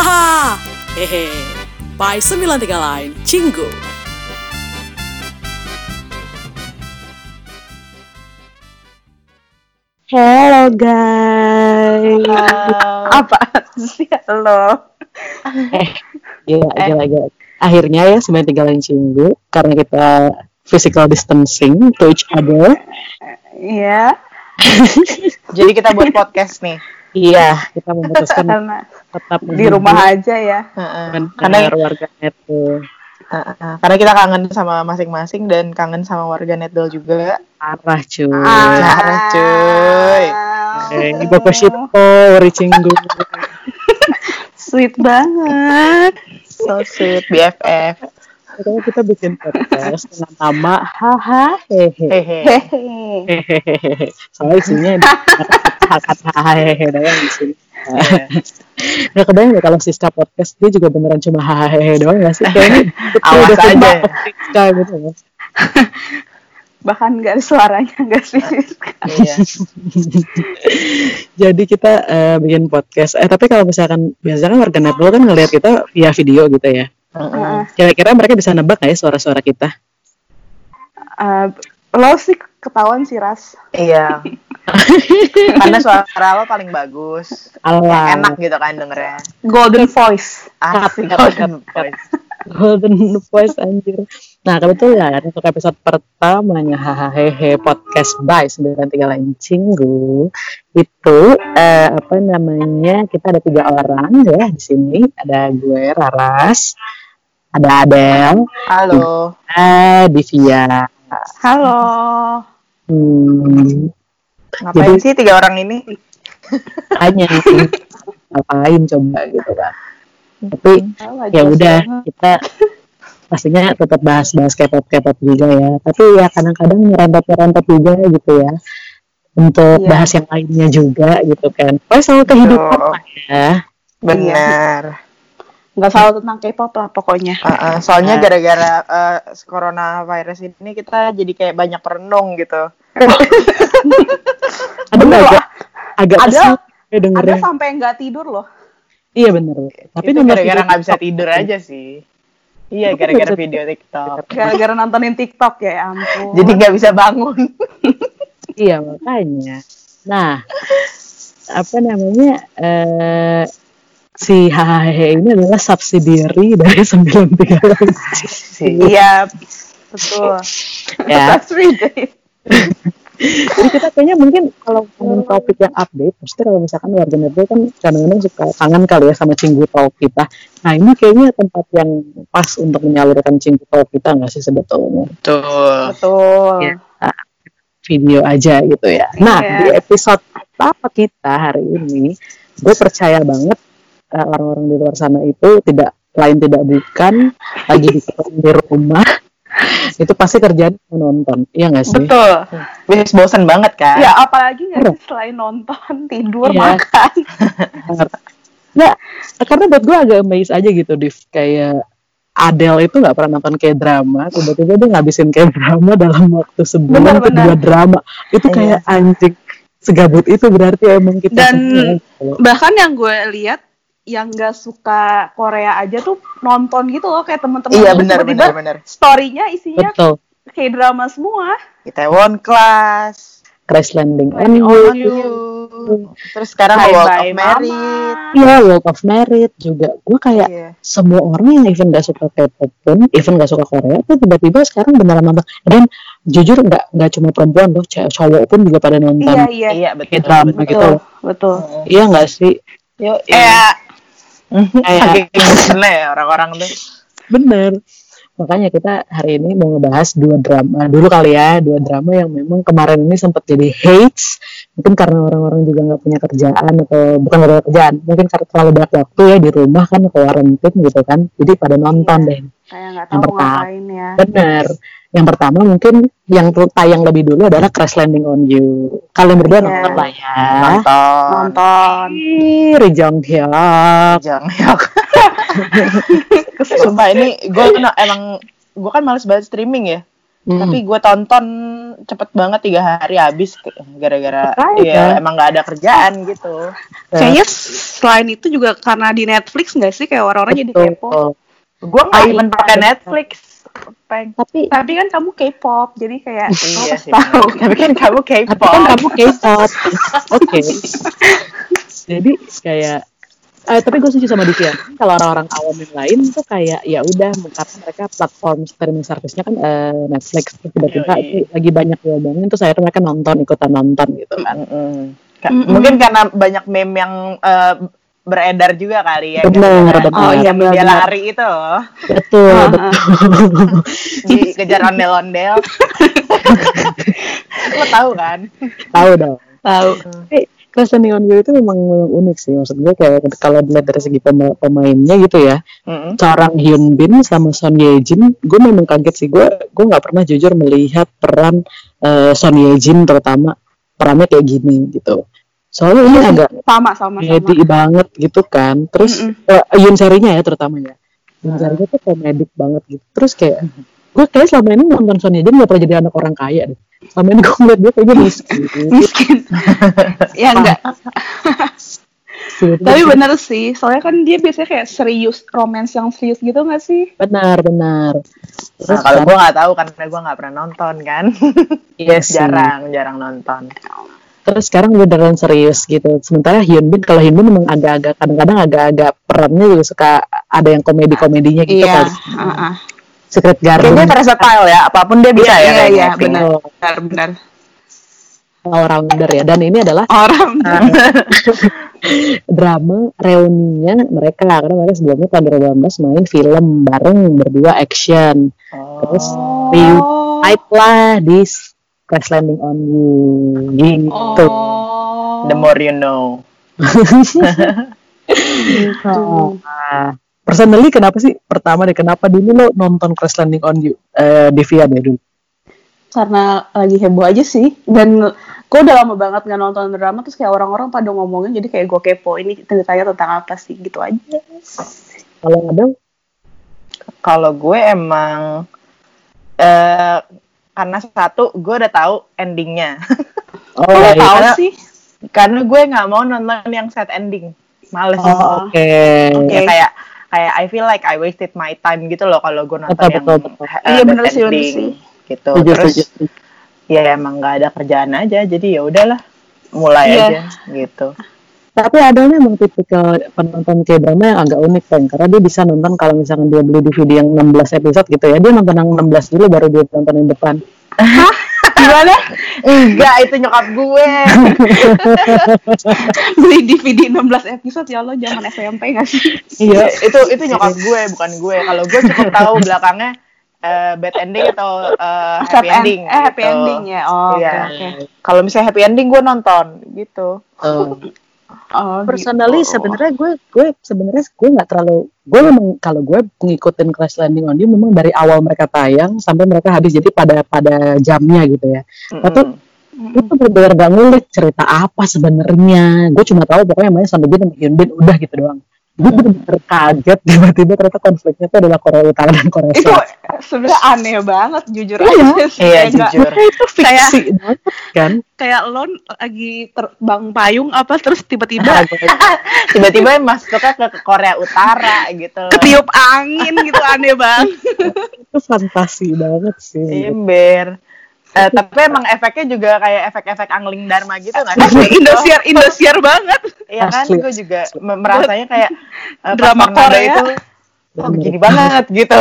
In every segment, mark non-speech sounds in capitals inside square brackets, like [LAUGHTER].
Haha, hehe. By 93 Line, Cinggu. Hello guys. Apa sih lo? Eh, gila, gila, gila. Akhirnya ya sebenarnya tinggalin cinggu karena kita physical distancing to each other. Iya. [LAUGHS] Jadi kita buat podcast nih. Iya, kita memutuskan [LAUGHS] Karena tetap di rumah aja ya. Karena Karena warga net tuh Heeh, karena kita kangen sama masing-masing dan kangen sama warga Netdol juga. parah cuy. Parah, cuy. Eh, ini bapak Shito, Ori cinggu. [LAUGHS] Sweet banget. So sweet, BFF. Makanya kita bikin podcast dengan nama haha hehe. Hehe. Hehehe. Soalnya isinya kata hehehe doang di sini. Nggak kebayang ya kalau Siska podcast dia juga beneran cuma hahaha doang nggak sih? Kayaknya [LAUGHS] Awas aja. Siska gitu ya. [LAUGHS] Bahkan gak ada suaranya gak sih? Iya. Jadi kita eh, bikin podcast. Eh tapi kalau misalkan biasanya kan warga Netball kan ngelihat kita via video gitu ya. Kira-kira mereka bisa nebak nggak ya suara-suara kita? Eh, lo sih ketahuan sih Ras. Iya. [LAUGHS] Karena suara lo paling bagus. Alah. Enak gitu kan dengernya. Golden voice. Asik Cut, [LAUGHS] cut, golden voice. Golden Voice anjir. Nah kebetulan untuk episode pertamanya hahaha podcast by 93 lain cinggu itu eh, apa namanya kita ada tiga orang ya di sini ada gue Raras, ada Adel, Halo. ada Divia. Halo. Hmm, Ngapain Jadi- sih tiga orang ini? tanya sih [LAUGHS] ngapain coba gitu kan. Tapi ya udah kita pastinya tetap bahas-bahas K-pop K-pop juga ya tapi ya kadang-kadang nyerempet-nyerempet juga gitu ya untuk Iya. bahas yang lainnya juga gitu kan pokoknya soal kehidupan lah ya Benar. Gak selalu tentang K-pop lah pokoknya. Heeh, soalnya gara-gara eh, coronavirus ini kita jadi kayak banyak perenung gitu. [LAUGHS] aduh Bener agak agak Ada- kesel ya Ada sampai nggak tidur loh. iya bener tapi itu nomor gara-gara nggak bisa tidur aja sih. Iya, Aku gara-gara nggak video TikTok. Gara-gara nontonin TikTok ya, ya ampun. Jadi nggak bisa bangun. iya makanya nah apa namanya eh si hahaha ini adalah subsidiary dari 93 Iya, betul. ya [LAUGHS] Jadi kita kayaknya mungkin kalau ngomongin topik yang update, pasti kalau misalkan warga net kan kadang-kadang suka kangen kali ya sama cinggu talk kita. Nah ini kayaknya tempat yang pas untuk menyalurkan cinggu talk kita nggak sih sebetulnya Betul. betul. Iya. video aja gitu ya. Nah Iya. di episode pertama kita hari ini, gue percaya banget orang-orang di luar sana itu tidak lain tidak bukan lagi di, di rumah [LAUGHS] itu pasti kerjaan menonton, iya nggak sih? Betul. Bis bosen banget kan? Ya apalagi nggak sih selain nonton, [LAUGHS] tidur, Iya. makan. [LAUGHS] Nggak, karena buat gue agak amazed aja gitu, Div. Kayak Adele itu nggak pernah nonton kayak drama, tiba-tiba dia ngabisin kayak drama dalam waktu sebulan Bener, bener. dua drama. Itu Iya. kayak anjing segabut itu berarti emang kita Dan bahkan yang gue lihat yang nggak suka Korea aja tuh nonton gitu loh kayak temen-temen Iya gue benar tiba-tiba benar benar. story-nya isinya betul. kayak drama semua. Itaewon Class. Crash Landing on You, You. Terus sekarang World Bye of Merit. Iya, World of Merit juga. Gue kayak Iya. semua orang yang even gak suka K-pop pun, even gak suka Korea tuh tiba-tiba sekarang beneran nonton. Dan jujur nggak nggak cuma perempuan loh, cewek cowok pun juga pada nonton. Iya iya. Iya betul. Kayak drama betul. gitu. Betul. Iya nggak sih? Yo, Eh, Saking [LAUGHS] bosennya ya orang-orang tuh. Bener. Makanya kita hari ini mau ngebahas dua drama dulu kali ya, dua drama yang memang kemarin ini sempat jadi hates. Mungkin karena orang-orang juga nggak punya kerjaan atau bukan nggak punya kerjaan, mungkin karena terlalu banyak waktu ya di rumah kan quarantine gitu kan. Jadi pada nonton Iya. deh. kayak nggak Yang tahu pertama. ngapain ya. Bener. Yang pertama mungkin yang tayang lebih dulu adalah Crash Landing on You. Kalian berdua Iya. nonton lah ya. Nonton. Nonton. Ri Jong Hyuk. Hyuk. [LAUGHS] Sumpah ini gue emang gue kan males banget streaming ya. Hmm. Tapi gue tonton cepet banget tiga hari habis gara-gara Makanya. ya emang nggak ada kerjaan gitu. Kayaknya selain itu juga karena di Netflix nggak sih kayak orang-orang jadi kepo. Gue nggak Ah, even iya. pakai Netflix. Peng. Tapi Tapi kan kamu K-pop, jadi kayak Iya sih. tahu. [LAUGHS] Tapi kan kamu tapi K-pop. kan kamu K-pop. Oke. Jadi kayak eh, tapi gue setuju sama Divya. Kalau orang-orang awam yang lain tuh kayak ya udah karena mereka platform streaming service-nya kan eh, Netflix tiba-tiba itu lagi banyak diomongin terus akhirnya mereka nonton ikutan nonton gitu kan. Ka- Mm-mm. Mungkin karena banyak meme yang eh, beredar juga kali ya. Bener, gara-gara bener. Oh, iya, dia bener-bener. lari itu loh. Betul, Ah, betul. [LAUGHS] Dikejar ondel-ondel. [LAUGHS] Lo tahu kan? Tahu dong. Tahu. Tapi Crash Landing on You itu memang, memang unik sih. Maksud gue kayak kalau dilihat dari segi pema- pemainnya gitu ya, Mm-mm. seorang Hyun Bin sama Son Ye Jin, gue memang kaget sih. Gue gue nggak pernah jujur melihat peran eh, Son Ye Jin terutama perannya kayak gini gitu. Soalnya ini agak Sama sama sama. komedi banget gitu kan. Terus Mm-mm. eh, Hyun serinya ya terutama ya. Hyun serinya tuh komedik banget gitu. Terus kayak gue kayak selama ini nonton Son Ye Jin gak pernah jadi anak orang kaya deh. Selama ini gue ngeliat dia kayaknya miskin. Miskin. ya enggak. Tapi bener sih, soalnya kan dia biasanya kayak serius, romance yang serius gitu nggak sih? benar benar. Nah, Terus kalau gue nggak tahu karena gue nggak pernah nonton kan. Yes, sih. jarang, jarang nonton. Terus sekarang beneran serius gitu sementara Hyun Bin kalau Hyun Bin memang agak-agak kadang-kadang agak-agak perannya juga suka ada yang komedi-komedinya gitu Iya. kan. Secret Garden Kayaknya versatile ya, apa pun dia bisa Iya, ya. iya, iya, benar. Benar benar. all rounder ya dan ini adalah Orang. [LAUGHS] drama reuninya mereka karena mereka sebelumnya tahun 2018 main film bareng berdua action terus Oh. reunite lah di Crash Landing on You gitu Oh. The more you know. Nah, [LAUGHS] personally kenapa sih pertama deh kenapa dulu lo nonton Crash Landing on You eh Divya deh dulu Karena lagi heboh aja sih. Dan gue udah lama banget nggak nonton drama terus kayak orang-orang pada ngomongin jadi kayak gue kepo ini ceritanya tentang apa sih gitu aja. kalau ada Kalau gue emang eh karena satu gue udah tahu endingnya. oh, lo iya. tahu sih? karena gue nggak mau nonton yang sad ending. Males. Oh, oke Oke. Ya, kayak kayak I feel like I wasted my time gitu loh kalau gue nonton Betul, yang betul, betul. eh, Iya, bener sih, bener ending, sih. gitu. Setuju, Terus setuju. ya emang nggak ada kerjaan aja, jadi ya udahlah mulai Iya. aja gitu. Tapi Adel memang tipikal penonton K-drama yang agak unik kan karena dia bisa nonton kalau misalkan dia beli DVD yang 16 episode gitu ya dia nonton yang 16 dulu baru dia nonton yang depan Gimana? Enggak, itu nyokap gue. [LAUGHS] Beli DVD 16 episode ya Allah zaman SMP gak sih? Iya, itu itu nyokap gue, bukan gue. Kalau gue cukup tahu belakangnya eh, bad ending atau eh, happy end- ending. Eh, happy gitu. ending ya. Oh, oke Iya. oke. Kalau misalnya happy ending gue nonton gitu. Oh. Oh, personally gitu. sebenarnya gue gue sebenarnya gue nggak terlalu gue memang kalau gue ngikutin Crash Landing on You memang dari awal mereka tayang sampai mereka habis jadi pada pada jamnya gitu ya. Gue tuh bener-bener gak ngulik cerita apa sebenarnya. Gue cuma tahu pokoknya Son Bin sama Hyun Bin udah gitu doang. Gue bener-bener kaget [LAUGHS] tiba-tiba ternyata konfliknya tuh adalah Korea Utara dan Korea itu Selatan sebenarnya aneh banget jujur Iya. aja sih. Iya, Kayak jujur. Itu fiksi banget kan kayak lo lagi terbang payung apa terus tiba-tiba [LAUGHS] Tiba-tiba masuknya ke Korea Utara gitu. loh. ketiup angin gitu aneh banget itu fantasi banget sih Ember. Eh, tapi emang efeknya juga kayak efek-efek angling dharma gitu nggak sih? Kayak Indosiar Indosiar banget Iya kan, Asli. gue juga me- merasanya kayak pas Drama Korea. itu, oh begini banget gitu.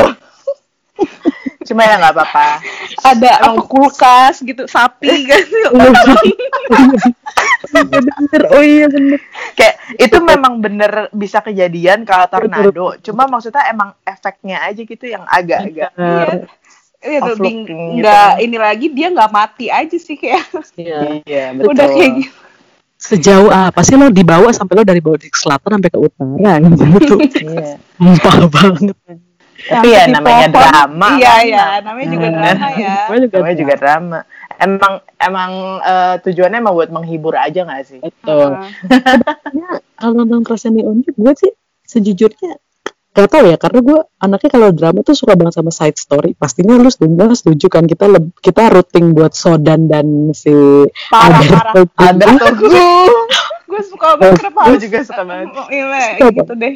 Cuma ya nggak apa-apa. ada apa kulkas gitu sapi [LAUGHS] kan bener oh iya bener Kayak itu memang bener bisa kejadian kalau tornado. Cuma maksudnya emang efeknya aja gitu yang agak-agak. Iya, Off lebih gitu. nggak ini lagi dia nggak mati aja sih kayak Iya. Iya, betul. udah kayak gitu. sejauh apa sih lo dibawa sampai lo dari bawah di selatan sampai ke utara [LAUGHS] gitu Iya. Sumpah banget Tapi ya namanya pohon. drama. Iya kan. iya, namanya juga Hmm. drama ya. [LAUGHS] Namanya juga Namanya juga drama. Emang emang eh, tujuannya emang buat menghibur aja nggak sih? betul kalau nonton Crash You gue sih sejujurnya gak tau ya karena gue anaknya kalau drama tuh suka banget sama side story pastinya lu setuju setuju kan kita leb- kita rooting buat Sodan dan si Parah, parah. Alberto [LAUGHS] gue suka banget kenapa gue juga suka banget Oh, iya, Suka gitu deh.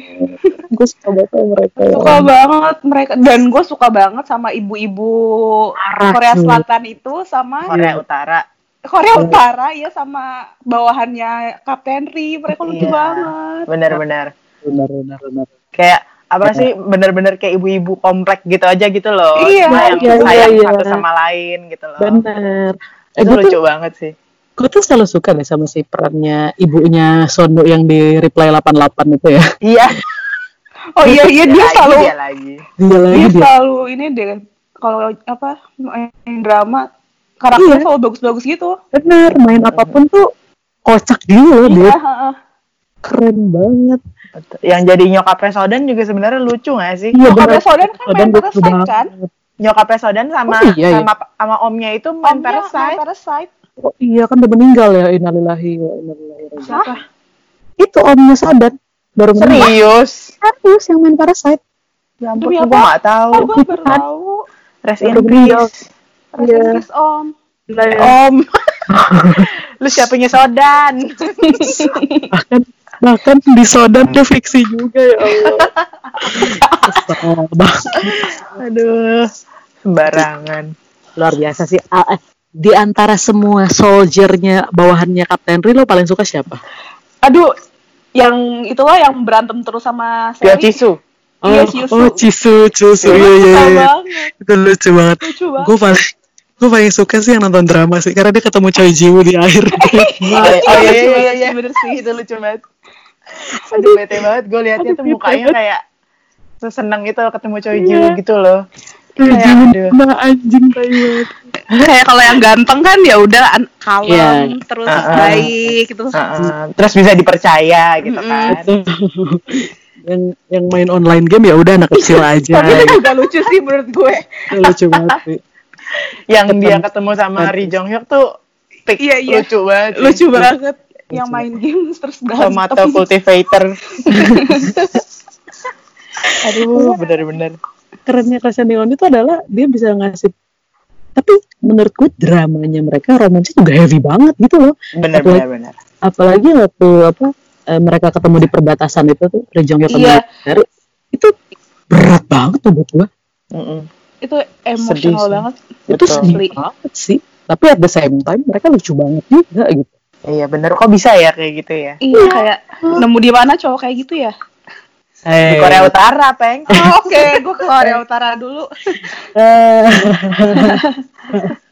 gue suka banget sama mereka ya. Suka banget mereka dan gue suka banget sama ibu-ibu Korea. Selatan itu sama Korea Utara Korea Utara ya sama bawahannya Kapten Ri. Mereka lucu Iya. banget. benar-benar benar benar benar kayak apa sih bener-bener kayak ibu-ibu komplek gitu aja gitu loh Iya, Cuma yang iya, sayang iya, satu iya. sama lain gitu loh benar eh, itu lucu tuh banget sih gue tuh selalu suka deh sama si perannya ibunya Sondo yang di reply 88 itu ya iya [LAUGHS] Oh iya iya dia selalu dia lagi dia lagi dia dia selalu ini deh kalau apa main drama karakternya Iya. selalu bagus-bagus gitu. benar main apa pun tuh kocak gitu loh dia Iya, heeh. keren banget Betul. yang jadi nyokapnya Sodan juga sebenarnya lucu gak sih iya Nyokapnya Sodan kan main lucu Parasite kan? nyokapnya Sodan sama Oh, iya, iya. sama sama omnya itu main main Parasite. Oh, iya kan udah meninggal ya innalillahi wa inna ilaihi raji'un. Siapa? itu omnya Sadan baru meninggal. Serius? Serius yang main Parasite. Ya ampun gue apa? gak tahu. Oh, gue baru tahu. rest in peace. Rest Iya. in peace, Om. om. [LAUGHS] Lu siapanya Sodan? Bahkan [LAUGHS] bahkan di Sodan dia fiksi juga ya Allah. [LAUGHS] Aduh. Sembarangan. Luar biasa sih. Ah, eh, di antara semua soldiernya bawahannya Kapten Ri lo paling suka siapa? Aduh, yang itulah yang berantem terus sama Seri. Cisu Iya, Cisu. oh Cisu, Cisu, Gue iya iya suka iya. banget. Itu lucu banget. Lucu banget. Gue paling gue paling suka sih yang nonton drama sih karena dia ketemu Choi Jiwoo di akhir. oh, [LAUGHS] iya, oh, iya, iya, iya, bener sih. itu lucu banget aduh bete banget gue liatnya tuh mukanya kayak seseneng itu ketemu Choi Iya. Jiwoo gitu loh Kayak, anjing tai banget. Kayak kalau yang ganteng kan ya udah kalem Iya. terus Uh-uh. baik gitu. Heeh. terus bisa dipercaya gitu Mm-mm. kan [LAUGHS] yang yang main online game ya udah anak kecil [LAUGHS] aja. Tapi itu juga lucu sih menurut gue. Lucu banget sih. yang Ketemu- dia ketemu sama Ri Jong Hyuk tuh pik, Iya, iya. lucu banget. Lucu banget. Yang main game terus tomato cultivator [LAUGHS] aduh bener-bener kerennya Christian Neon itu adalah dia bisa ngasih tapi menurutku dramanya mereka romansa juga heavy banget gitu loh bener-bener bener apalagi waktu apa eh, mereka ketemu di perbatasan itu tuh Rejong ketemu Iya. baru itu berat banget tuh buat gua Mm-mm. Itu emosional banget. itu Betul. sedih banget sih tapi at the same time mereka lucu banget juga gitu iya bener kok bisa ya kayak gitu ya Iya kayak nemu di mana cowok kayak gitu ya? Di Korea Utara peng [LAUGHS] Oh, Oke, gue ke Korea Utara dulu. Eh. [LAUGHS]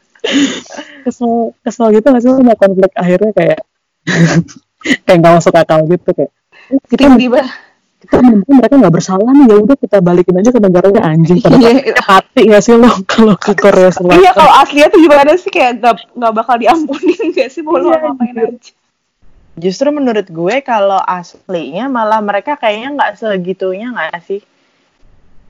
kesel kesel gitu nggak sih sama konflik akhirnya kayak [LAUGHS] kayak nggak masuk akal gitu kayak "Oh, kita Tiba-tiba. kita mungkin mereka nggak bersalah nih ya udah kita balikin aja ke negaranya anjing pada Iya. mati nggak sih lo kalau ke Korea Selatan Iya kalau aslinya tuh gimana sih kayak gak, gak bakal diampunin gak sih mau Iya, ngapain anjir. aja. Justru menurut gue kalau aslinya malah mereka kayaknya nggak segitunya nggak sih?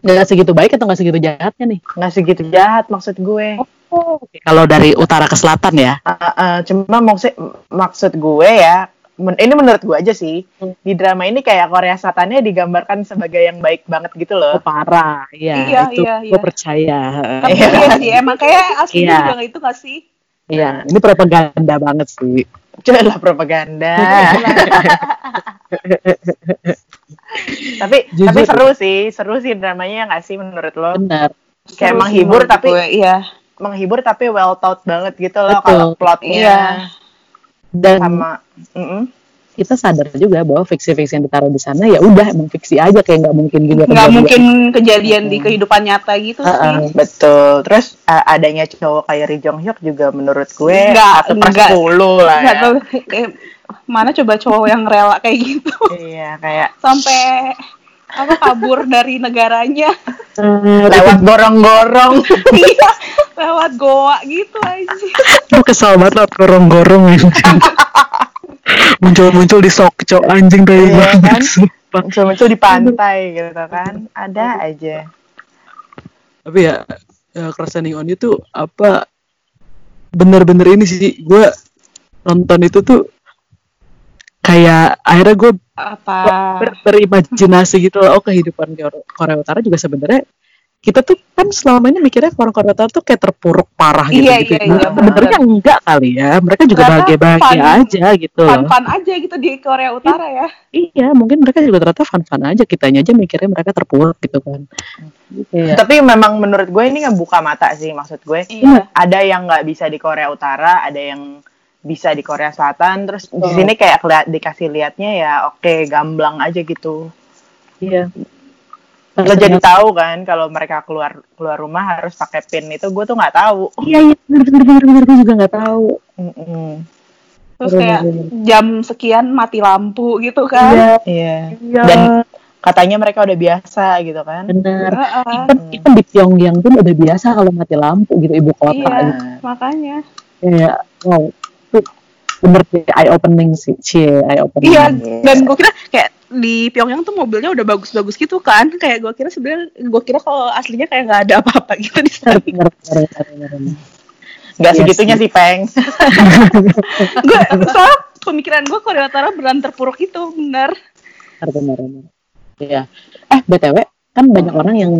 nggak segitu baik atau nggak segitu jahatnya nih Nggak segitu jahat maksud gue. oh, kalau dari utara ke selatan ya Uh, uh, cuma maksud maksud gue ya, men- ini menurut gue aja sih Hmm. di drama ini kayak Korea Selatannya digambarkan sebagai yang baik banget gitu oh, loh. parah ya Iya, itu iya, gue iya. percaya Tapi Iya. iya sih emang kayak aslinya Iya. juga itu gak sih? iya ini propaganda banget sih Coba lah propaganda. [LAUGHS] tapi Jujur. tapi seru sih, seru sih dramanya nggak sih menurut lo? benar Kayak Seru menghibur sih tapi gue, iya. menghibur tapi well thought banget gitu loh kalau plotnya Iya. dan sama Mm-mm. Kita sadar juga bahwa fiksi-fiksi yang ditaruh di sana ya udah emang fiksi aja kayak nggak mungkin juga Nggak mungkin kejadian di kehidupan nyata gitu Uh-uh. sih. betul terus uh, adanya cowok kayak Ri Jong Hyuk juga menurut gue Nggak, per nggak. sepuluh lah ya. tahu kayak mana coba cowok yang rela kayak gitu iya kayak sampai apa kabur dari negaranya Eh, lewat gorong-gorong [LAUGHS] iya lewat goa gitu aja Gue kesel banget lah gorong-gorong. [LAUGHS] Muncul-muncul di Sokco anjing dari Iya, kan? muncul-muncul di pantai gitu kan. Ada aja. Tapi ya, ya Crushing on itu apa? Bener-bener ini sih gue nonton itu tuh kayak akhirnya gue Apa? ber- berimajinasi gitu loh, oh kehidupan Korea Utara juga sebenarnya kita tuh kan selama ini mikirnya orang Korea Utara tuh kayak terpuruk parah gitu Iya, gitu. iya, iya, Sebenarnya enggak kali ya. Mereka juga bahagia-bahagia aja gitu loh. Fun-fun aja gitu di Korea Utara ya. Iya, mungkin mereka juga ternyata fun-fun aja. Kitanya aja mikirnya mereka terpuruk gitu kan. Iya. Tapi memang menurut gue ini ngebuka mata sih maksud gue. Iya. Ada yang nggak bisa di Korea Utara, ada yang bisa di Korea Selatan. Terus di Oh. sini kayak dikasih liatnya ya oke gamblang aja gitu. Iya. Lo jadi tahu kan kalau mereka keluar keluar rumah harus pakai pin itu gue tuh nggak tahu. Iya, iya, bener, bener, bener, bener, gue juga nggak tahu. Mm-mm. Terus kayak jam sekian mati lampu gitu kan. Iya, Iya. iya. Dan katanya mereka udah biasa gitu kan. bener. Heeh. Even, even di Pyongyang pun udah biasa kalau mati lampu gitu ibu kota. Iya, gitu. makanya. Kayak, wow, bener sih eye opening sih, cie eye opening. Iya, Iya. dan gue kira kayak di Pyongyang tuh mobilnya udah bagus-bagus gitu kan. Kayak gue kira sebenarnya gue kira kalau aslinya kayak nggak ada apa-apa gitu di sana. Bener, bener, bener, bener, bener. Nggak Iya segitunya sih. Peng. [LAUGHS] gue soalnya pemikiran gue Korea Utara beneran terpuruk itu bener. benar benar benar iya eh btw kan banyak orang yang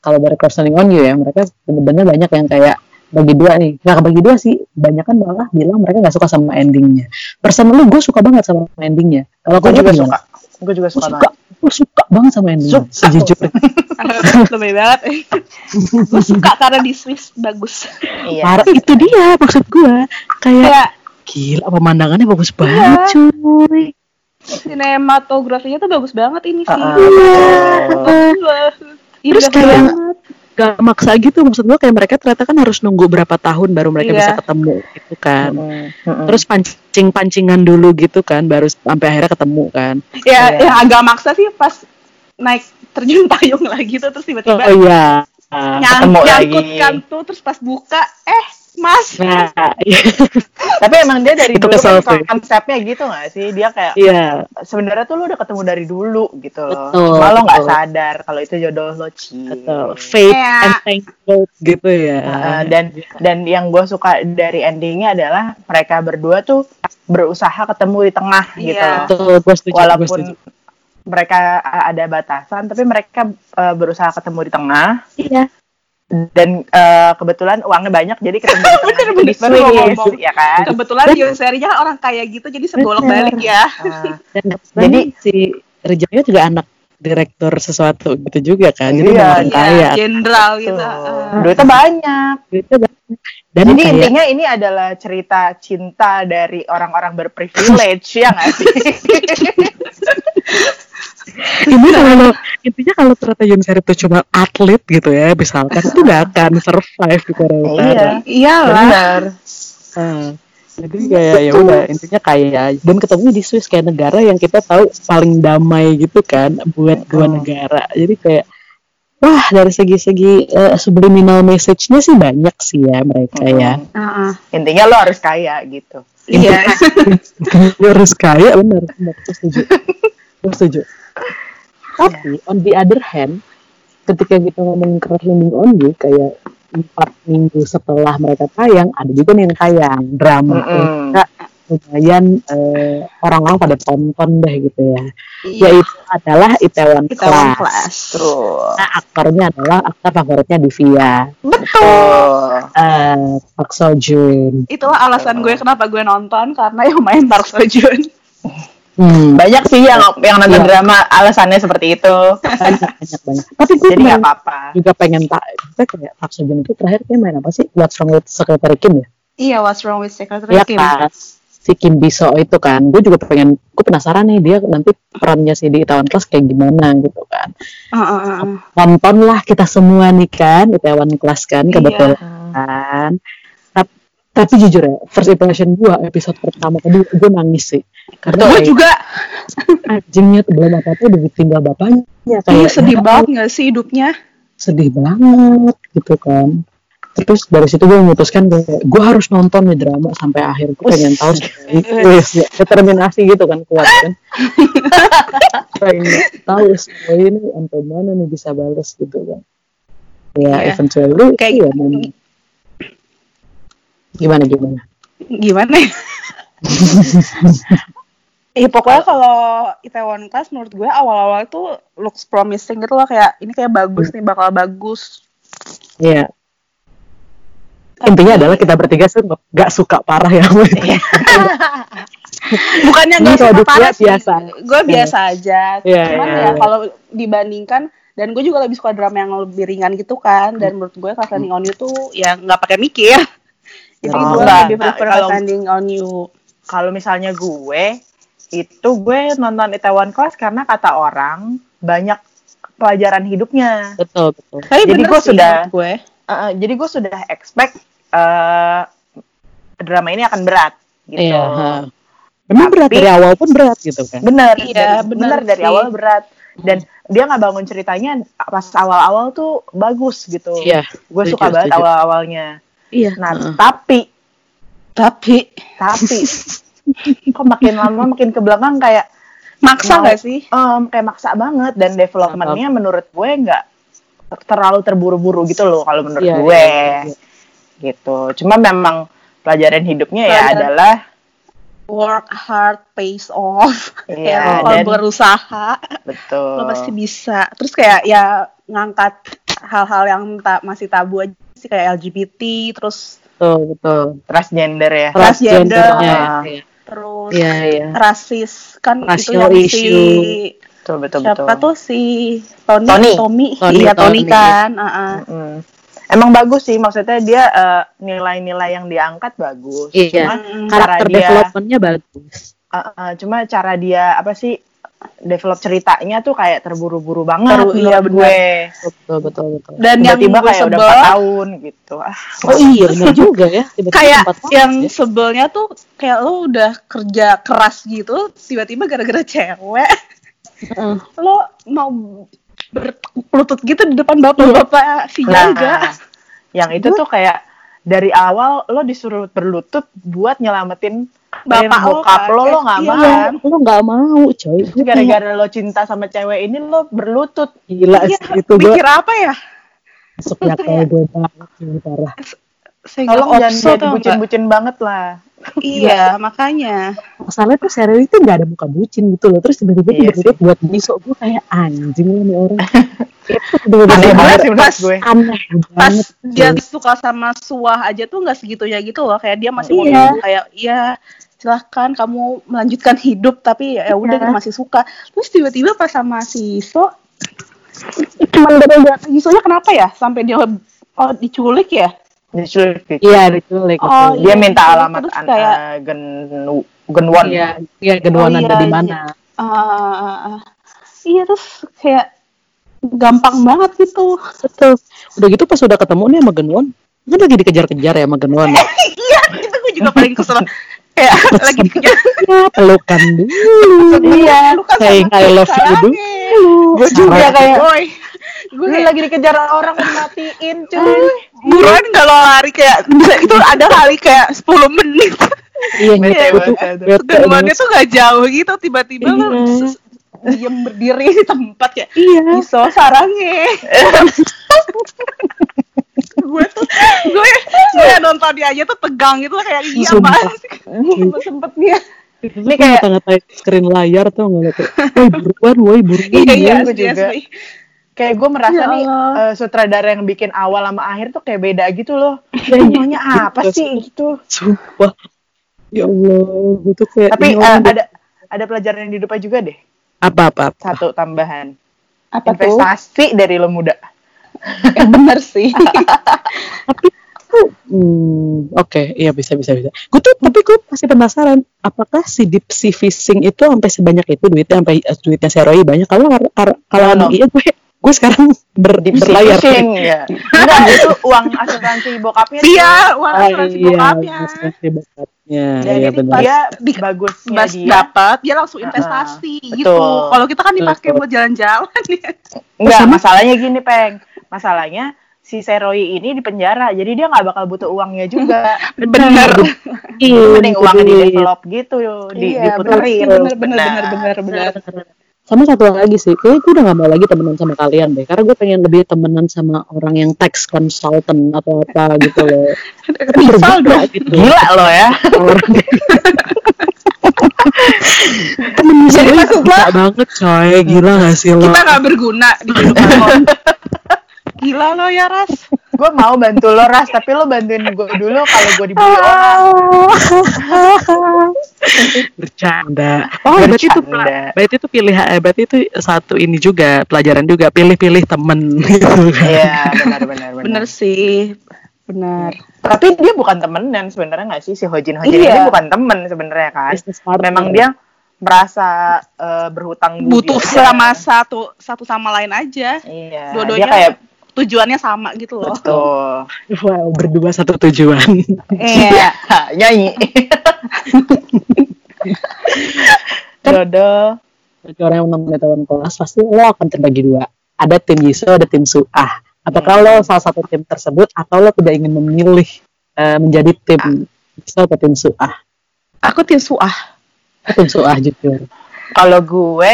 kalau dari personing on you ya mereka bener-bener banyak yang kayak bagi dua nih nggak bagi dua sih banyak kan malah bilang mereka nggak suka sama endingnya personally gue suka banget sama endingnya kalau Gue juga gimana? suka. Gue juga suka suka gue suka banget sama endingnya Suka. sejujurnya [LAUGHS] Lebih banget. gue suka karena di Swiss bagus. Iya. Parah, itu dia maksud gue kayak Kayak gila pemandangannya bagus banget cuy sinematografinya tuh bagus banget ini sih. Ah, Wah, Terus indah kayak- banget. Gak maksa gitu maksud gue kayak mereka ternyata kan harus nunggu berapa tahun baru mereka Iya. bisa ketemu gitu kan Mm-mm. Mm-mm. terus pancing pancingan dulu gitu kan baru sampai akhirnya ketemu kan Ya, Iya. yang agak maksa sih pas naik terjun payung lagi tuh terus tiba-tiba oh iya nyang- ketemu nyangkut lagi. kan tuh terus pas buka eh mas nah iya [LAUGHS] Tapi emang dia dari Itu dulu kesel kan konsepnya gitu gak sih? Dia kayak iya sebenarnya tuh lu udah ketemu dari dulu gitu loh. Betul, Cuma lo nggak betul. sadar kalau itu jodoh lo Ci. betul fate Iya. and thankful gitu ya Uh, dan dan yang gue suka dari endingnya adalah mereka berdua tuh berusaha ketemu di tengah gitu. Iya. loh. betul gue setuju Walaupun setuju mereka ada batasan, tapi mereka uh, berusaha ketemu di tengah. iya Dan uh, kebetulan uangnya banyak, jadi ketemu. [LAUGHS] Bener, bener, di Swiss, ngomong. ya kan? kebetulan kan orang kaya gitu jadi sebolak balik ya Uh, dan [LAUGHS] Jadi- si Rejaknya juga anak direktur sesuatu gitu juga kan jadi Iya, orang Iya, kaya jenderal gitu tuh. Ah. Duitnya banyak. Duitnya banyak. dan Jadi kayak intinya ini adalah cerita cinta dari orang-orang berprivilege ya nggak sih? [LAUGHS] ini kalau intinya kalau ternyata Yun Serif itu cuma atlet gitu ya misalkan itu nggak akan survive di Korea Utara iya, iyalah. Benar. Ah, jadi kayak ya udah intinya kayak dan ketemu di Swiss kayak negara yang kita tahu paling damai gitu kan buat dua negara. Jadi kayak wah dari segi-segi eh, subliminal message-nya sih banyak sih ya mereka ya. Mm. Heeh. Intinya lo harus kaya gitu. iya. [LAUGHS] Lu harus kaya benar benar. Setuju. Setuju tapi on the other hand ketika kita ngomongin crush landing on you kayak empat minggu setelah mereka tayang ada juga nih yang tayang drama Mm-mm. Nggak, lumayan eh, orang-orang pada tonton deh gitu ya iya yaitu adalah Itaewon Class. kelas Tuh. Nah, aktornya adalah aktor favoritnya Divya, Betul. eh Park Seo Joon. itulah alasan gue kenapa gue nonton karena yang main Park Seo Joon [LAUGHS] Hmm, Banyak sih yang yang nonton Iya. drama alasannya seperti itu. banyak [LAUGHS] banyak banyak. Tapi gue Jadi nggak apa-apa. juga pengen tak, kita kayak Park Seo Joon itu terakhir kayak main apa sih? What's Wrong with Secretary Kim ya? iya what's wrong with Secretary Iya Kim kan? Si Kim Biso itu kan, gue juga pengen, gue penasaran nih dia nanti perannya si di Itaewon Class kayak gimana gitu kan. Heeh, heeh, heeh. Nontonlah kita semua nih kan, Itaewon Class kan, Iya. kebetulan. kan Tap- tapi jujur ya first impression gue episode pertama kedua gue nangis sih. Karena gue juga. anjingnya tuh belum apa apa udah ditinggal bapaknya iya kayak sedih ya, banget gak sih hidupnya? Sedih banget gitu kan. Terus dari situ gue memutuskan kayak gue harus nonton nih drama sampai akhir. Gue pengen tahu ya, determinasi gitu kan kuat kan. [LAUGHS] Pengen tahu semua ini sampai mana nih bisa balas gitu kan. Ya Iya. eventually Kayak memang. Gimana gimana gimana ya Iya [LAUGHS] pokoknya kalau Itaewon Class menurut gue awal-awal tuh looks promising gitu loh kayak ini kayak bagus nih bakal bagus. Iya. Intinya adalah kita bertiga tuh gak suka parah ya. [LAUGHS] Bukannya Ini gak suka parah sih. biasa. Gue biasa aja. Iya, Cuman iya, ya iya. kalau dibandingkan dan gue juga lebih suka drama yang lebih ringan gitu kan dan menurut gue Class Landing on You tuh ya nggak pakai mikir. Jadi Oh, gue enggak. lebih prefer Nah, kalau- on You. Kalau misalnya gue itu gue nonton Itaewon Class karena kata orang banyak pelajaran hidupnya. betul betul. Tapi Jadi gue sih sudah- gue. Uh, jadi gue sudah expect uh, drama ini akan berat gitu. Iya. ha. Memang berat Tapi- dari awal pun berat gitu kan. Bener, Iya, dari, bener bener dari awal berat. Dan dia nggak bangun ceritanya pas awal-awal tuh bagus gitu. Iya. Gue suka banget awal-awalnya. Iya. Nah, heeh. tapi Tapi tapi [LAUGHS] kok makin lama makin ke belakang kayak maksa Mau- gak sih? em, kayak maksa banget dan developmentnya menurut gue nggak terlalu terburu-buru gitu loh kalau menurut Iya, gue iya, iya. gitu cuma memang pelajaran hidupnya ya Pelajaran- adalah Work hard pays off. Iya, [LAUGHS] ya, kalau berusaha betul lo pasti bisa. Terus kayak ya ngangkat hal-hal yang ta- masih tabu aja sih kayak LGBT, terus Betul betul. transgender ya Transgender. Transgendernya. Ah. Iya. terus Iya iya. rasis kan Racial itu yang issue. si betul betul siapa betul tuh si Tony Tony. Tommy, Tony, iya Tony, Tony. kan uh-uh. Mm. emang bagus sih maksudnya dia eh, nilai-nilai yang diangkat bagus Iya. cuma Mm. Karakter developmentnya bagus. eh, eh, cuma cara dia apa sih develop ceritanya tuh kayak terburu-buru banget Teru- iya, benar. gue Betul betul betul. dan yang tiba-tiba gue kayak udah sebel 4 tahun gitu ah Oh iya benar [LAUGHS] juga ya. Tiba-tiba kayak empat tahun yang ya. sebelnya tuh kayak lo udah kerja keras gitu tiba-tiba gara-gara cewek Heeh. [LAUGHS] lo mau berlutut gitu di depan bapak-bapak si nah jaga yang itu tuh kayak dari awal lo disuruh berlutut buat nyelamatin Bapak lo bokap lo lo nggak Iya. mau lo nggak mau coy. Gara-gara lo cinta sama cewek ini lo berlutut Gila Iya, itu gue mikir apa ya masuk akal gue banget parah. Tolong jangan opso jadi nggak? bucin-bucin banget lah [LAUGHS] iya makanya Masalahnya tuh serial itu nggak ada muka bucin gitu loh. Terus tiba-tiba Iya tiba-tiba buat besok gue kayak anjing lah nih orang. [LAUGHS] itu aneh bener-bener banget sih menurut pas- gue aneh pas banget. dia suka sama suah aja tuh nggak segitunya gitu loh kayak dia masih mau Iya. ngomong kayak iya silahkan kamu melanjutkan hidup tapi ya udah Iya. kita masih suka terus tiba-tiba pas sama si So cuman gara-gara Yisonya kenapa ya sampai dia oh diculik ya diculik gitu. Iya diculik. Oh, betul. dia iya, minta alamat terus an- kayak- eh, gen genwon Iya, iya genuan Oh, ada iya, di iya. mana? Ah, ah. iya terus kayak gampang banget gitu Betul. Udah gitu pas udah ketemu nih sama Genuan, kan lagi dikejar-kejar ya sama Genuan. [LAUGHS] iya itu gue juga paling kesel kayak [LAUGHS] lagi dikejar ya, pelukan dulu. iya lu kan Saying sama I love you dulu. gue juga kayak gue gue kayak lagi dikejar orang matiin cuy. Buruan kalau lari kayak bisa itu ada kali kayak 10 menit. Iya, gue tuh gak jauh gitu tiba-tiba Iya. diem berdiri di tempat ya Iya. iso sarangnya [LAUGHS] gue tuh gue gue nonton dia aja tuh tegang gitu lah kayak iya mas. Sempet sempetnya Ini kayak ngata-ngatain screen layar tuh nggak tuh. Woi buruan, woi buruan. iya iya gue asli, juga. Kayak gue merasa Ya nih eh, sutradara yang bikin awal sama akhir tuh kayak beda gitu loh Iya, iya. maunya apa Gitu. sih gitu Sumpah. Ya Allah, gue tuh kayak tapi orang ada ada pelajaran yang hidupnya juga deh apa-apa. satu tambahan apa tuh investasi dari lo muda yang bener sih [LAUGHS] Tapi tuh, hmm, oke, iya bisa bisa bisa. Gue tuh tapi gue masih penasaran, apakah si deep sea fishing itu sampai sebanyak itu duitnya sampai eh, duitnya Seroi banyak? Kalau kar- kar- kalau emang iya gue gue sekarang ber, berlayar. Ya enggak [LAUGHS] itu uang asuransi bokapnya dia uang asuransi iya, bokapnya asuransi bokapnya. dan Iya benar. dia Di- bagusnya Bas dia dapat dia langsung investasi betul. gitu kalau kita kan dipakai Betul. buat jalan-jalan ya Enggak, sama- masalahnya gini, Peng. Masalahnya si Seroi ini di penjara, jadi dia nggak bakal butuh uangnya juga. [LAUGHS] bener Iya, Mending itu uangnya di develop gitu, di iya bener diputerin. bener bener Nah, bener bener bener Sama satu lagi sih, kayak gue udah gak mau lagi temenan sama kalian deh, karena gue pengen lebih temenan sama orang yang tax consultant atau apa gitu loh. [LAUGHS] Misal Berbeda gitu. Gila lo ya. Orang Temen Jadi Seroy maksud gila banget coy, gila gak sih lo? Kita nggak berguna di kehidupan [LAUGHS] lo. Gila lo ya Ras. gue mau bantu lo ras tapi lo bantuin gue dulu kalau gue dibully orang Bercanda. Oh, berarti itu Bercanda. berarti itu pilih eh, berarti itu satu ini juga pelajaran juga pilih-pilih temen gitu kan. iya benar benar sih. Benar. tapi dia bukan temenan sebenarnya nggak sih si Hojin Hojin Iya. ini bukan temen sebenarnya kan memang dia merasa eh, berhutang budi Butuh aja. sama satu satu sama lain aja. iya Dua-duanya dia kayak tujuannya sama gitu loh. betul Wow, berdua satu tujuan. Iya. [LAUGHS] nyanyi [LAUGHS] Dodo Bagi orang yang menonton tahun kelas pasti lo akan terbagi dua. Ada tim Yiso, ada tim Suah. Apakah lo salah satu tim tersebut atau lo tidak ingin memilih eh, menjadi tim Yiso atau tim Suah? Aku tim suah. Tim Suah jujur. kalau gue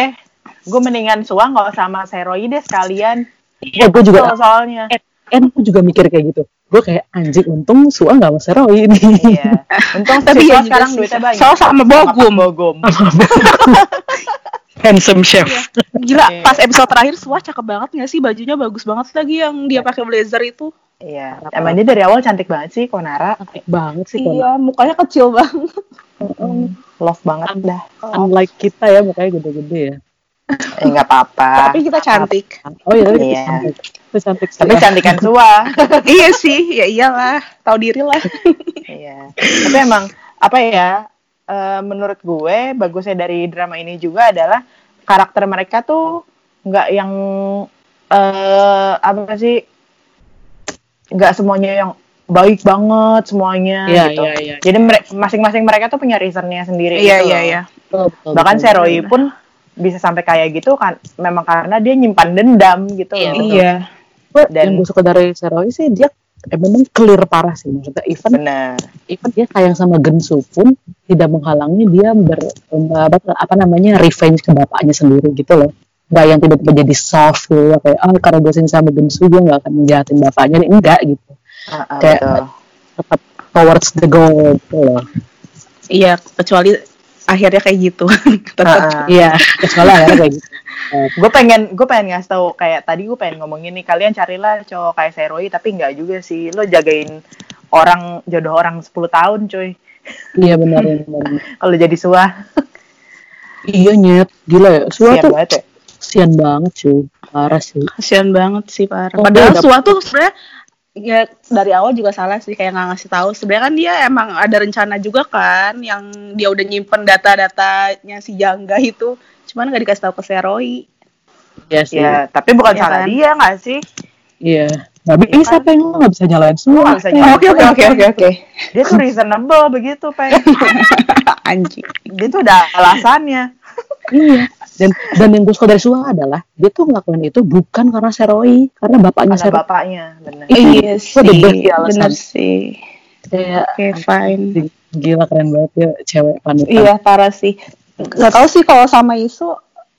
gue mendingan suang nggak sama Seroy deh sekalian Ya gue juga Betul, soalnya kan gue juga mikir kayak gitu. Gue kayak anjing untung Suah nggak mau Seroy ini. iya untung [LAUGHS] Tapi ya sekarang duitnya banyak Soal sama Bogum. [LAUGHS] Bogum Handsome chef. Gila, Iya. pas episode terakhir Suah cakep banget gak sih? Bajunya bagus banget lagi yang dia pakai blazer itu. iya emang dia dari awal cantik banget sih Konara Cantik banget sih Kona. Iya, mukanya kecil banget. love banget dah Unlike kita ya mukanya gede-gede ya. Eh nggak apa-apa Tapi kita cantik. Oh iya tapi kita Iya. cantik. Kita cantik sih. tapi ya. cantikan Suah [LAUGHS] iya sih, ya iyalah. Tahu diri lah. [LAUGHS] Iya. Tapi emang apa ya? eh, menurut gue bagusnya dari drama ini juga adalah karakter mereka tuh nggak yang eh apa sih? Nggak semuanya yang baik banget semuanya Iya, gitu. iya, iya. Jadi mere- masing-masing mereka tuh punya reasonnya sendiri. Iya, gitu iya, iya. Betul, betul, Bahkan. Seroy pun bisa sampai kayak gitu kan memang karena dia nyimpan dendam gitu Iya, loh. betul. Iya. Dan- yang gue suka dari Seroy sih dia eh, memang clear parah sih maksudnya even Bener. even dia sayang sama Gensu pun tidak menghalangi dia ber apa, apa namanya revenge ke bapaknya sendiri gitu loh nggak yang tiba-tiba jadi soft gitu ya, kayak ah karena gue sayang sama Gensu gue nggak akan menjahatin bapaknya enggak gitu Ah, ah, Kayak- betul. tetap towards the goal gitu loh Iya, kecuali akhirnya kayak gitu. [LAUGHS] Tetap. Iya. Kecuali akhirnya kayak gitu. [LAUGHS] Eh, gue pengen gue pengen ngasih tahu kayak tadi gue pengen ngomongin nih kalian carilah cowok kayak Seroy tapi nggak juga sih. Lo jagain orang jodoh orang 10 tahun cuy. Iya benar benar. [LAUGHS] Kalau jadi suah. Iya nyet. Gila ya sian suatu banget ya. sian banget cuy. Parah sih. Kasian banget sih parah. Oh, Padahal Suah tuh sebenarnya ya dari awal juga salah sih kayak nggak ngasih tahu. Sebenarnya kan dia emang ada rencana juga kan yang dia udah nyimpen data-datanya si Jangga itu. Cuman nggak dikasih tahu ke Seroy. iya sih ya tapi bukan Iya salah kan? dia nggak sih iya nggak bisa pengen nggak bisa nyalain semua Nggak bisa nyalain. Oke oke oke oke oke. dia tuh reasonable begitu pengen [LAUGHS] Anjing. dia tuh ada alasannya Iya. Dan dan yang gue suka dari Suha adalah dia tuh ngelakuin itu bukan karena Seroy, karena bapaknya karena Seroy. bapaknya bener Itu Iya sih, ya bener sih. Kayak Oke fine. gila keren banget ya cewek panutan. Iya parah sih. Gak tau sih kalau sama Isu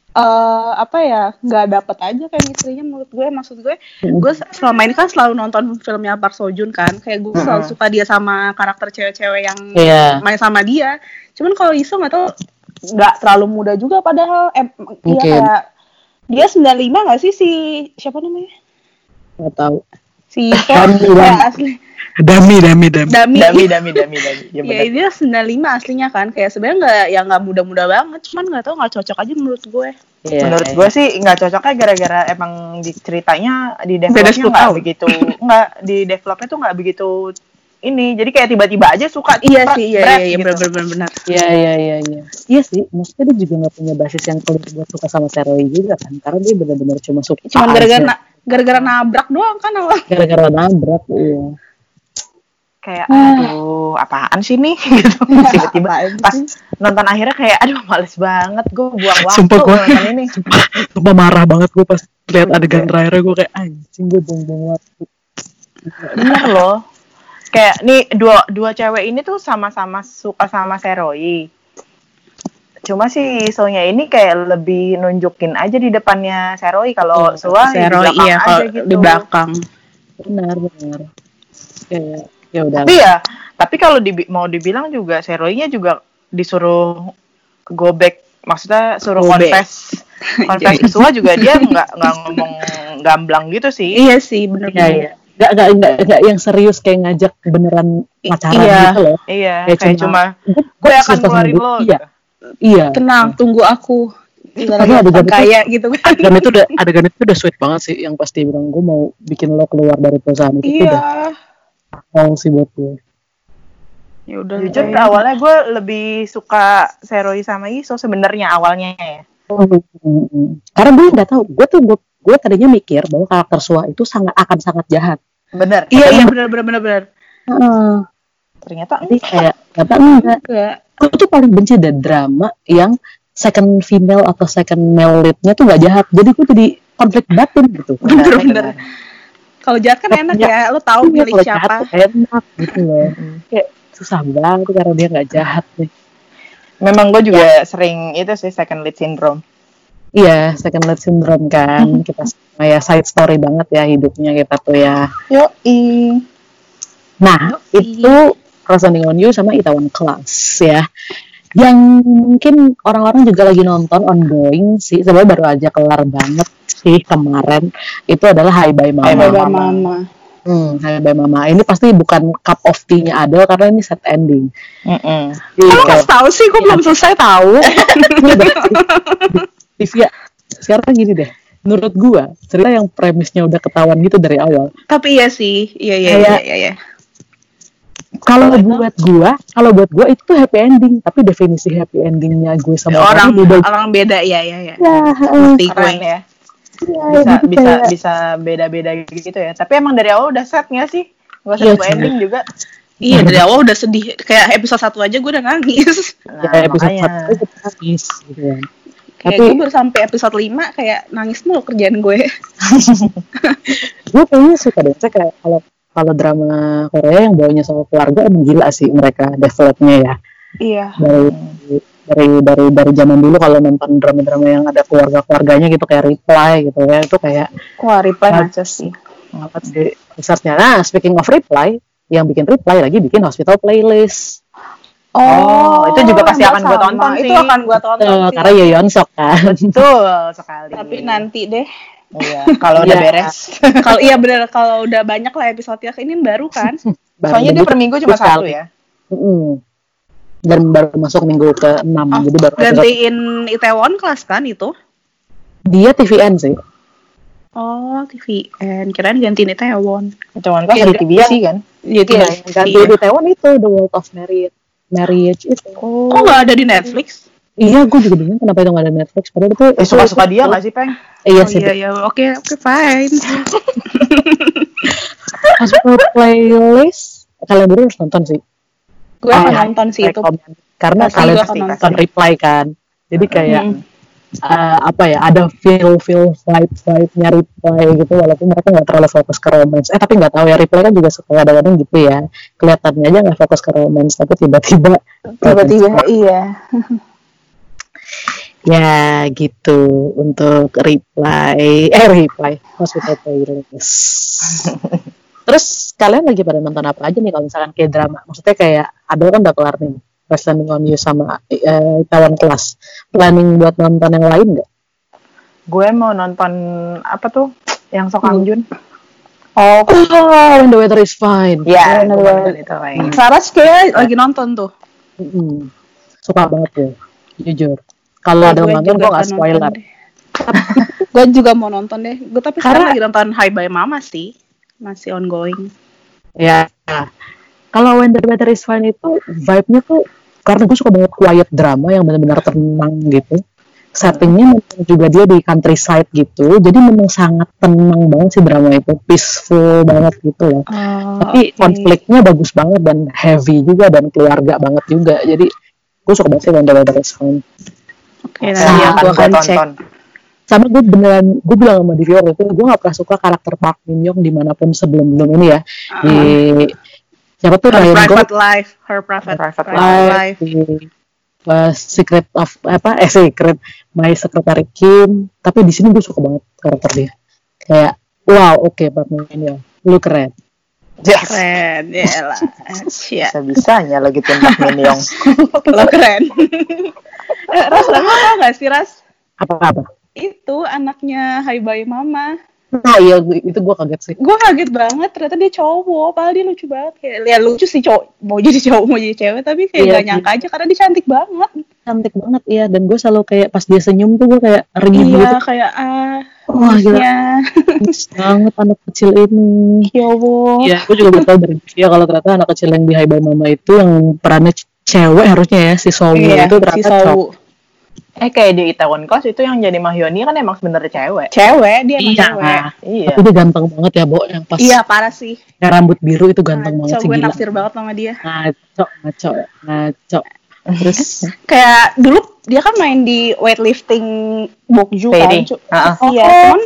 eh apa ya nggak dapet aja kayak istrinya menurut gue maksud gue gue selama ini kan selalu nonton filmnya Park Seo Joon kan kayak gue selalu Mm-mm. suka dia sama karakter cewek-cewek yang Iya. main sama dia cuman kalau Isu nggak tau nggak terlalu muda juga padahal em, dia kayak dia 95 nggak sih si siapa namanya? Nggak tahu. si [LAUGHS] Dami, Thor ya, Dami. asli. Dami, dami, dami. Dami, dami dami dami dami. Ya [LAUGHS] ya dia 95 aslinya kan. Kayak sebenarnya nggak yang nggak muda-muda banget cuman nggak tau nggak cocok aja menurut gue. Iya, menurut iya. gue sih nggak cocoknya gara-gara emang di ceritanya di developnya 10 nggak begitu nggak di developnya tuh nggak begitu ini jadi kayak tiba-tiba aja suka iya sih iya iya, iya gitu. benar benar benar Iya, iya, iya, iya. Iya sih, maksudnya dia juga nggak punya basis yang kulit buat suka sama Seroy juga kan, karena dia benar-benar cuma suka. cuman gara-gara na- gara-gara nabrak doang kan awal gara-gara nabrak, iya. kayak aduh apaan sih nih [LAUGHS] gitu tiba-tiba pas nonton akhirnya kayak aduh males banget gue buang waktu Sumpah gua. nonton ini [LAUGHS] Sumpah marah banget gue pas lihat adegan terakhirnya gue kayak anjing gue buang-buang waktu. bener loh kayak nih dua dua cewek ini tuh sama-sama suka sama Seroy cuma si Sonya ini kayak lebih nunjukin aja di depannya Seroy kalau Iya, Suah di Seroy belakang iya aja gitu di belakang Benar, benar. Kayak ya udah. tapi ya tapi kalau dibi- mau dibilang juga Seroy-nya juga disuruh go back maksudnya suruh Go back. confess [LAUGHS] confess ke Sua juga dia [LAUGHS] nggak nggak ngomong gamblang gitu sih Iya sih, bener Iya, iya. Nggak, nggak, nggak, nggak yang serius kayak ngajak beneran pacaran Iya. gitu loh. iya Kayak kayak cuma, cuma Gue akan keluarin lo Iya, gitu. iya. Tenang, tunggu aku. Tapi adegan itu- kaya gitu kan. Adegan itu udah, adegan itu udah sweet banget sih. Yang pasti bilang gue mau bikin lo keluar dari perusahaan itu. Itu udah Iya. all sih buat gue. Ya udah. jujur eh. awalnya gue lebih suka Seroi sama Iso sebenarnya awalnya ya Mm-mm. Karena gue nggak tahu. Gue tuh gue, gue tadinya mikir bahwa karakter Sua itu sangat akan sangat jahat. Bener Iya, iya bener bener bener bener. Heeh. ternyata Jadi kayak kata enggak. Gue tuh paling benci deh drama yang second female atau second male lead-nya tuh nggak jahat. Jadi gue jadi konflik batin gitu. [LAUGHS] Bener bener. Kalau jahat kan enak ya, lo tahu Iya, milih jahat siapa. tuh enak gitu loh. Kayak susah banget karena dia nggak jahat nih. memang gue juga sering itu sih second lead syndrome Iya, second lead syndrome kan. [LAUGHS] Kita semua ya side story banget ya hidupnya kita tuh ya. yo Nah, itu Crossing on You sama Itaewon Class ya. Yang mungkin orang-orang juga lagi nonton ongoing sih, sebenarnya baru aja kelar banget sih kemarin. Itu adalah Hi Bye Mama. Hi Bye Mama. mama. Hmm, Hi Bye Mama. Ini pasti bukan cup of tea-nya Adele karena ini set ending. Mm-mm. Jadi Kamu kasih tahu sih, kok belum selesai tahu. [LAUGHS] [LAUGHS] Divya, sekarang gini deh. Menurut gua, cerita yang premisnya udah ketahuan gitu dari awal. Tapi iya sih, iya iya iya iya. iya. Kalau buat gua, kalau buat gua itu happy ending, tapi definisi happy endingnya gue sama Orang beda. orang beda ya ya ya. Ya, Ngerti gue. keren ya ya, bisa gitu bisa kayak- bisa beda-beda gitu ya tapi emang dari awal udah set nggak sih nggak usah Iya, cuy. ending juga Iya dari awal udah sedih. Kayak episode satu aja gue udah nangis. ya, nah, episode makanya satu nangis gitu kan. Kayak Tapi- gue baru sampai episode 5 kayak nangis mulu kerjaan gue. [LAUGHS] gue kayaknya suka deh saya kayak kalau kalau drama Korea yang bawanya soal keluarga emang gila sih mereka developnya ya Iya. dari dari dari dari zaman dulu kalau nonton drama-drama yang ada keluarga-keluarganya gitu kayak reply gitu ya itu kayak Wah reply macet sih. apa di risetnya nah speaking of reply yang bikin reply lagi bikin hospital playlist Oh, itu juga pasti akan sama. tonton Itu sih. akan gue tonton. Sih. karena Yeon Sok kan betul sekali Tapi nanti deh. iya kalau udah Iya. beres [LAUGHS] Kalau iya bener kalau udah banyak lah episode-nya ini baru kan. [LAUGHS] Baru soalnya dia per minggu cuma satu ya Mm-mm. dan baru masuk minggu ke 6 Oh, jadi baru episode- Gantiin Itaewon kelas kan itu? dia TVN sih Oh, TVN. Kirain gantiin Itaewon. cuman kan Iya, dari TVC kan Iya, Iya, ganti di Taiwan itu The World of Marriage Marriage itu. Kok nggak ada di Netflix? Iya, gue juga bingung kenapa itu nggak ada Netflix. Padahal itu eh, suka-suka dia nggak sih peng Iya Oh, sih. iya, iya. Oke, oke, fine. [LAUGHS] Hospital playlist kalian berdua harus nonton sih. Gue akan Ah, nonton sih itu. Karena kalian nonton reply kan. Jadi kayak Mm. Eh, apa ya? Ada feel feel vibe vibe nya reply gitu. Walaupun mereka nggak terlalu fokus ke romance. Eh tapi nggak tahu ya reply kan juga suka kadang-kadang gitu ya. Kelihatannya aja nggak fokus ke romance, tapi tiba-tiba Tiba-tiba iya. [LAUGHS] Ya gitu untuk reply eh reply hospital playlist. [LAUGHS] Terus kalian lagi pada nonton apa aja nih kalau misalkan kayak drama? Maksudnya kayak ada kan udah kelar nih Wrestling on You sama eh, kawan kelas. Planning buat nonton yang lain nggak? gue mau nonton apa tuh yang Sok Kang Jun Oh, Oh, when the weather is fine. ya gue mau banget. nonton itu. Saras kayak lagi nonton tuh. Mm-mm. Suka banget gue, jujur. Kalau ada yang nonton gue nggak spoiler. [LAUGHS] gue juga mau nonton deh. Gue tapi sekarang Karena- lagi nonton Hi Bye Mama sih. Masih ongoing. Ya. Kalau When the Weather is Fine itu vibe-nya tuh karena gue suka banget quiet drama yang benar-benar tenang gitu. Settingnya memang juga dia di countryside gitu, jadi memang sangat tenang banget sih drama itu, peaceful banget gitu loh. Tapi konfliknya bagus banget dan heavy juga dan keluarga banget juga. Jadi gue suka banget sih When the Weather is Fine. Oke, nanti Nah, aku gua akan cek. tonton. Sama gue beneran, gue bilang sama diri waktu itu, gue gak pernah suka karakter Park Min Young di mana pun sebelum-belum ini ya. Di siapa tuh Her Ryan private Gosling life, her private, Private private, life, life. di uh, Secret of apa eh Secret My Secretary Kim tapi di sini gue suka banget karakter dia kayak wow oke Pak Min Young lu keren Yes. Keren, ya lah. Bisa-bisanya lagi tembak Miniong. [LAUGHS] Lo keren. eh, Ras, lo tau gak sih, Ras? Apa-apa? Itu anaknya Hai Bye Mama. Nah iya itu gue kaget sih. Gue kaget banget, ternyata dia cowok. Padahal dia lucu banget. Kayak, ya lucu sih cowok. Mau jadi cowok, mau jadi cewek. Tapi kayak Iya, gak nyangka aja karena dia cantik banget. Cantik banget iya dan gue selalu kayak pas dia senyum tuh gue kayak renyuh gitu. Iya, kayak ah, Wah gila ya, banget anak kecil ini. ya Allah. Iya, gue juga baru tahu dari dia kalau ternyata anak kecil yang di Hai Mama itu yang perannya cewek harusnya ya si Sowu Iya, itu si ternyata Sowu. cowok. Eh kayak di Itaewon Class itu yang jadi Mahyoni kan emang sebenarnya cewek. Cewek, dia emang Iya. cewek. Iya. Tapi dia ganteng banget ya, Bo, yang pas Iya, parah sih. yang rambut biru itu ganteng banget Ngaco, sih gue naksir banget sama dia. Ngaco, ngaco, ngaco. Terus [LAUGHS] Kayak dulu dia kan main di weightlifting Bokju kan. Cu- Heeh. Iya, cuman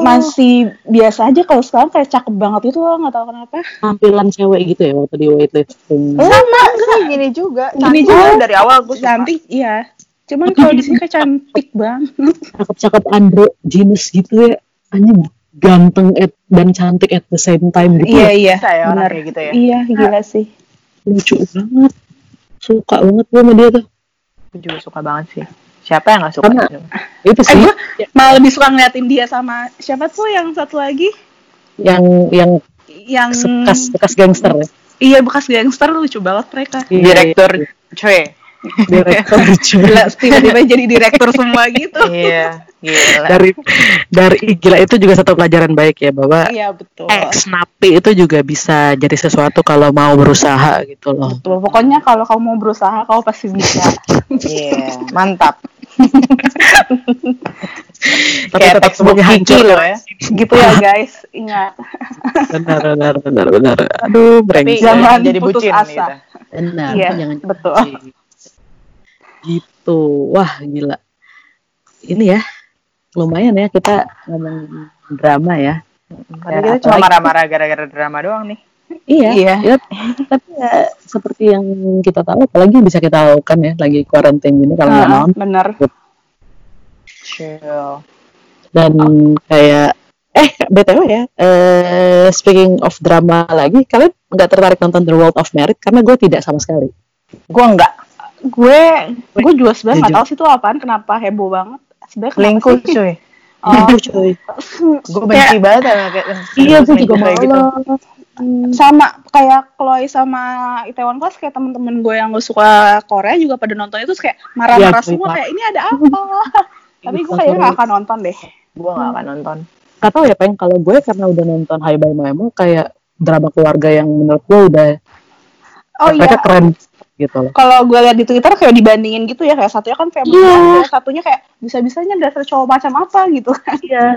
masih biasa aja kalau sekarang kayak cakep banget gitu loh, nggak tahu kenapa. tampilan cewek gitu ya waktu di weightlifting. Sama, Enggak, gini juga. Gini juga. dari awal gue cantik, iya. Cuman kalau di sini kayak cantik banget. Cakep-cakep androgynous gitu ya. Anjing ganteng at, dan cantik at the same time gitu. Iya, ya. iya. Ya orang Benar. kayak gitu ya. Iya, gila sih. Lucu banget. Suka banget gue sama dia tuh. Gue juga suka banget sih. Siapa yang gak suka? Karena- Itu Eh, sih gue malah lebih suka ngeliatin dia sama siapa tuh yang satu lagi yang yang yang bekas bekas gangster ya. iya bekas gangster lucu banget mereka. Iya, Direktur iya, cuy. iya. Direktur. [LAUGHS] Gila, tiba-tiba jadi direktur semua gitu. Iya, gila. dari dari gila itu juga satu pelajaran baik ya bahwa Iya betul. eh snappy itu juga bisa jadi sesuatu kalau mau berusaha gitu loh. Betul. Pokoknya kalau kamu mau berusaha, kamu pasti bisa. Iya, mantap. Tapi Kayak tetap semuanya hancur loh ya. gitu ya guys. Ingat. benar benar benar benar. Aduh, brengsek. Jangan jadi putus bucin asa. gitu. Benar, Iya, jangan betul. Gitu. Wah, gila. Ini ya. Lumayan ya kita ngomong drama ya. Karena kita cuma marah-marah gara-gara drama doang nih. Iya. Iya. ya, tapi ya seperti yang kita tahu apalagi bisa kita lakukan ya lagi quarantine ini kalau nggak Ah, mau bener. Chill. dan kayak eh btw ya eh speaking of drama lagi kalian nggak tertarik nonton The World of Merit karena gue tidak sama sekali Gue enggak. Gue gue juga sebenarnya nggak Jujur. tahu sih itu apaan, kenapa heboh banget. Sebenarnya kenapa Selingkuh sih? cuy. Oh, cuy [LAUGHS] Gue benci banget sama kayak iya gue juga kayak gitu. sama kayak Chloe sama Itaewon Class kayak temen-temen gue yang gak suka Korea juga pada nonton itu terus kayak marah-marah Iya, semua kayak ini ada [LAUGHS] apa tapi gue kayaknya gak akan nonton deh Gue gak akan nonton. Gak tau ya peng kalau gue karena udah nonton Hai Bye Memo kayak drama keluarga yang menurut gue udah oh mereka iya keren gitu loh. Kalau gue lihat di Twitter kayak dibandingin gitu ya kayak satunya kan family Iya. man, satunya kayak bisa-bisanya dasar cowok macam apa gitu kan. Iya. [LAUGHS]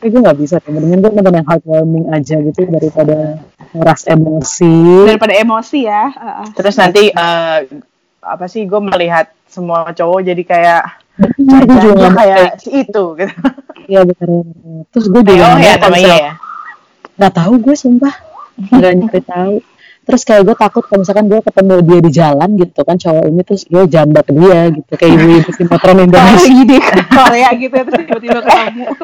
Kayak gue gak bisa kayak mendingan gue nonton yang heartwarming aja gitu daripada ngeras emosi. Daripada emosi ya Heeh. Terus nanti eh, apa sih gue melihat semua cowok jadi kayak Bener, gue juga "Dia gak mau kayak itu gitu. Iya bener. Terus gue juga Oh ya namanya ya. nggak tahu gue sumpah. Nggak nyari tahu terus kayak gue takut kalau misalkan gue ketemu dia di jalan gitu kan cowok ini terus gue jambak dia gitu kayak ibu-ibu [LAUGHS] sinetron kalau Indonesia di Korea gitu ya terus tiba-tiba ketemu [LAUGHS]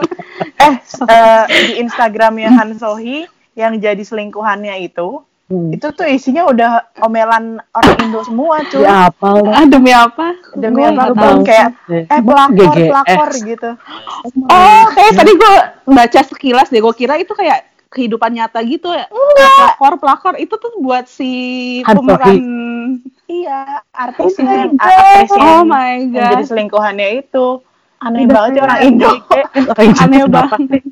Eh eh, di Instagramnya Han Sohee yang jadi selingkuhannya itu hmm. itu tuh isinya udah omelan orang Indo semua cuy. ya apal ah demi apa Demi apa tuh tahu. kayak eh pelakor GGS? pelakor gitu. Oh, kayak tadi gue baca sekilas deh. Gue kira itu kayak kehidupan nyata gitu ya. Pelakor, pelakor itu tuh buat si pemeran. Iya, artisnya. Oh my God. Oh yang- my Yang god. jadi selingkuhannya itu aneh banget ya orang kayak Indo. Aneh banget. sih?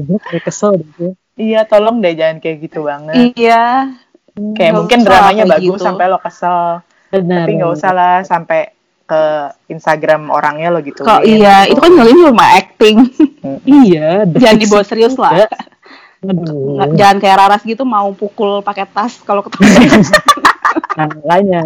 gue [LAUGHS] kayak kesel deh gue Iya tolong deh jangan kayak gitu banget. Iya. Kayak Nggak mungkin dramanya kayak bagus gitu. sampai lo kesel. benar Tapi nggak usah lah sampai ke Instagram orangnya lo gitu. Kok iya, itu kan ini cuma acting. iya Jangan dibawa serius lah. Aduh Nggak- Jangan kayak Raras gitu mau pukul pakai tas kalau ketemu. [LAUGHS] [LAUGHS] nah makanya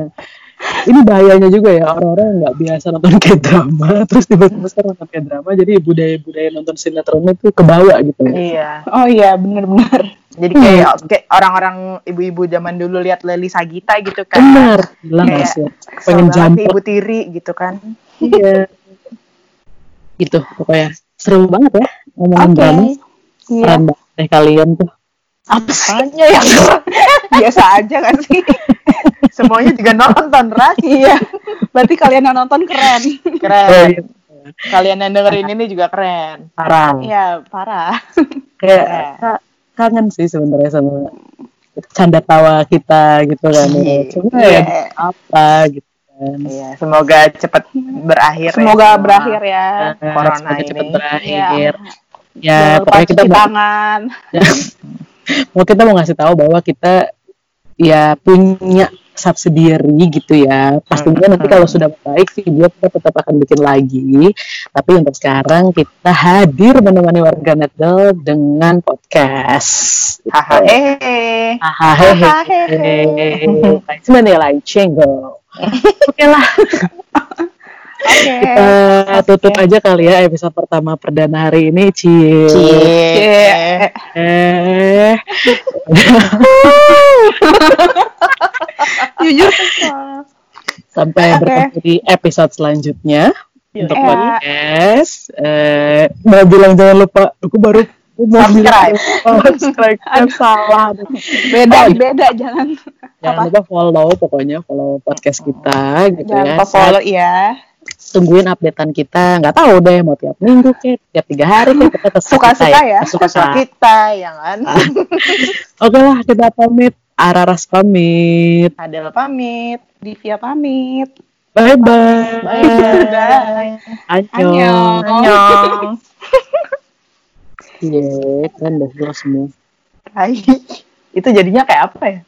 ini bahayanya juga ya orang-orang yang nggak biasa nonton kayak drama [LAUGHS] terus tiba-tiba sekarang nonton kayak drama jadi budaya-budaya nonton sinetron itu kebawa gitu Iya. oh iya, bener-bener. Jadi kayak, kayak orang-orang ibu-ibu zaman dulu lihat Leli Sagita gitu kan. benar bilang Kayak Kesel pengen sih ibu tiri gitu kan. iya gitu pokoknya seru banget ya ngomongin Oke. drama Iya. Keren banget deh kalian tuh. Apanya yang? [LAUGHS] Biasa aja kan sih? Semuanya juga nonton, Ras. iya. Berarti kalian yang nonton keren. Keren. Kalian yang dengerin ini juga keren. Parah. Iya, parah. Kayak kangen sih sebenarnya sama canda tawa kita gitu kan. Iya. Cuma Iya. ya apa gitu kan. Iya, semoga cepat berakhir. ya Semoga semua. berakhir ya. Corona semoga cepat ini. berakhir. Jangan Ya, lupa pokoknya kita cuci mau, tangan. mau kita mau ngasih tahu bahwa kita ya punya subsidiary gitu ya. Pastinya nanti kalau sudah baik video kita tetap akan bikin lagi. Tapi untuk sekarang kita hadir menemani warga Netgel dengan podcast. Haha, eh. Hahaha. Cuman ya lain cenggo. Oke lah, Oke. kita tutup aja kali ya episode pertama perdana hari ini. Cie. Cie. Eh, Jujur. sampai Oke. bertemu di episode selanjutnya untuk Iya. podcast. Eh, mau bilang jangan lupa, aku baru mau bilang subscribe [LAUGHS] salah. Beda, Oh, beda jangan Jangan lupa follow pokoknya follow podcast kita gitu jangan ya. lupa follow ya. Tungguin updatean kita. Nggak tahu deh mau tiap minggu ke tiap tiga hari ke kita terserah Suka-suka kita ya. Suka-suka kita, yang kan? [LAUGHS] Oke lah kita pamit. Araras pamit. Adel pamit. Divya pamit. Bye bye. Bye. Annyeong. Annyeong. [LAUGHS] Iya, kan dah jelas semua. Itu jadinya kayak apa ya?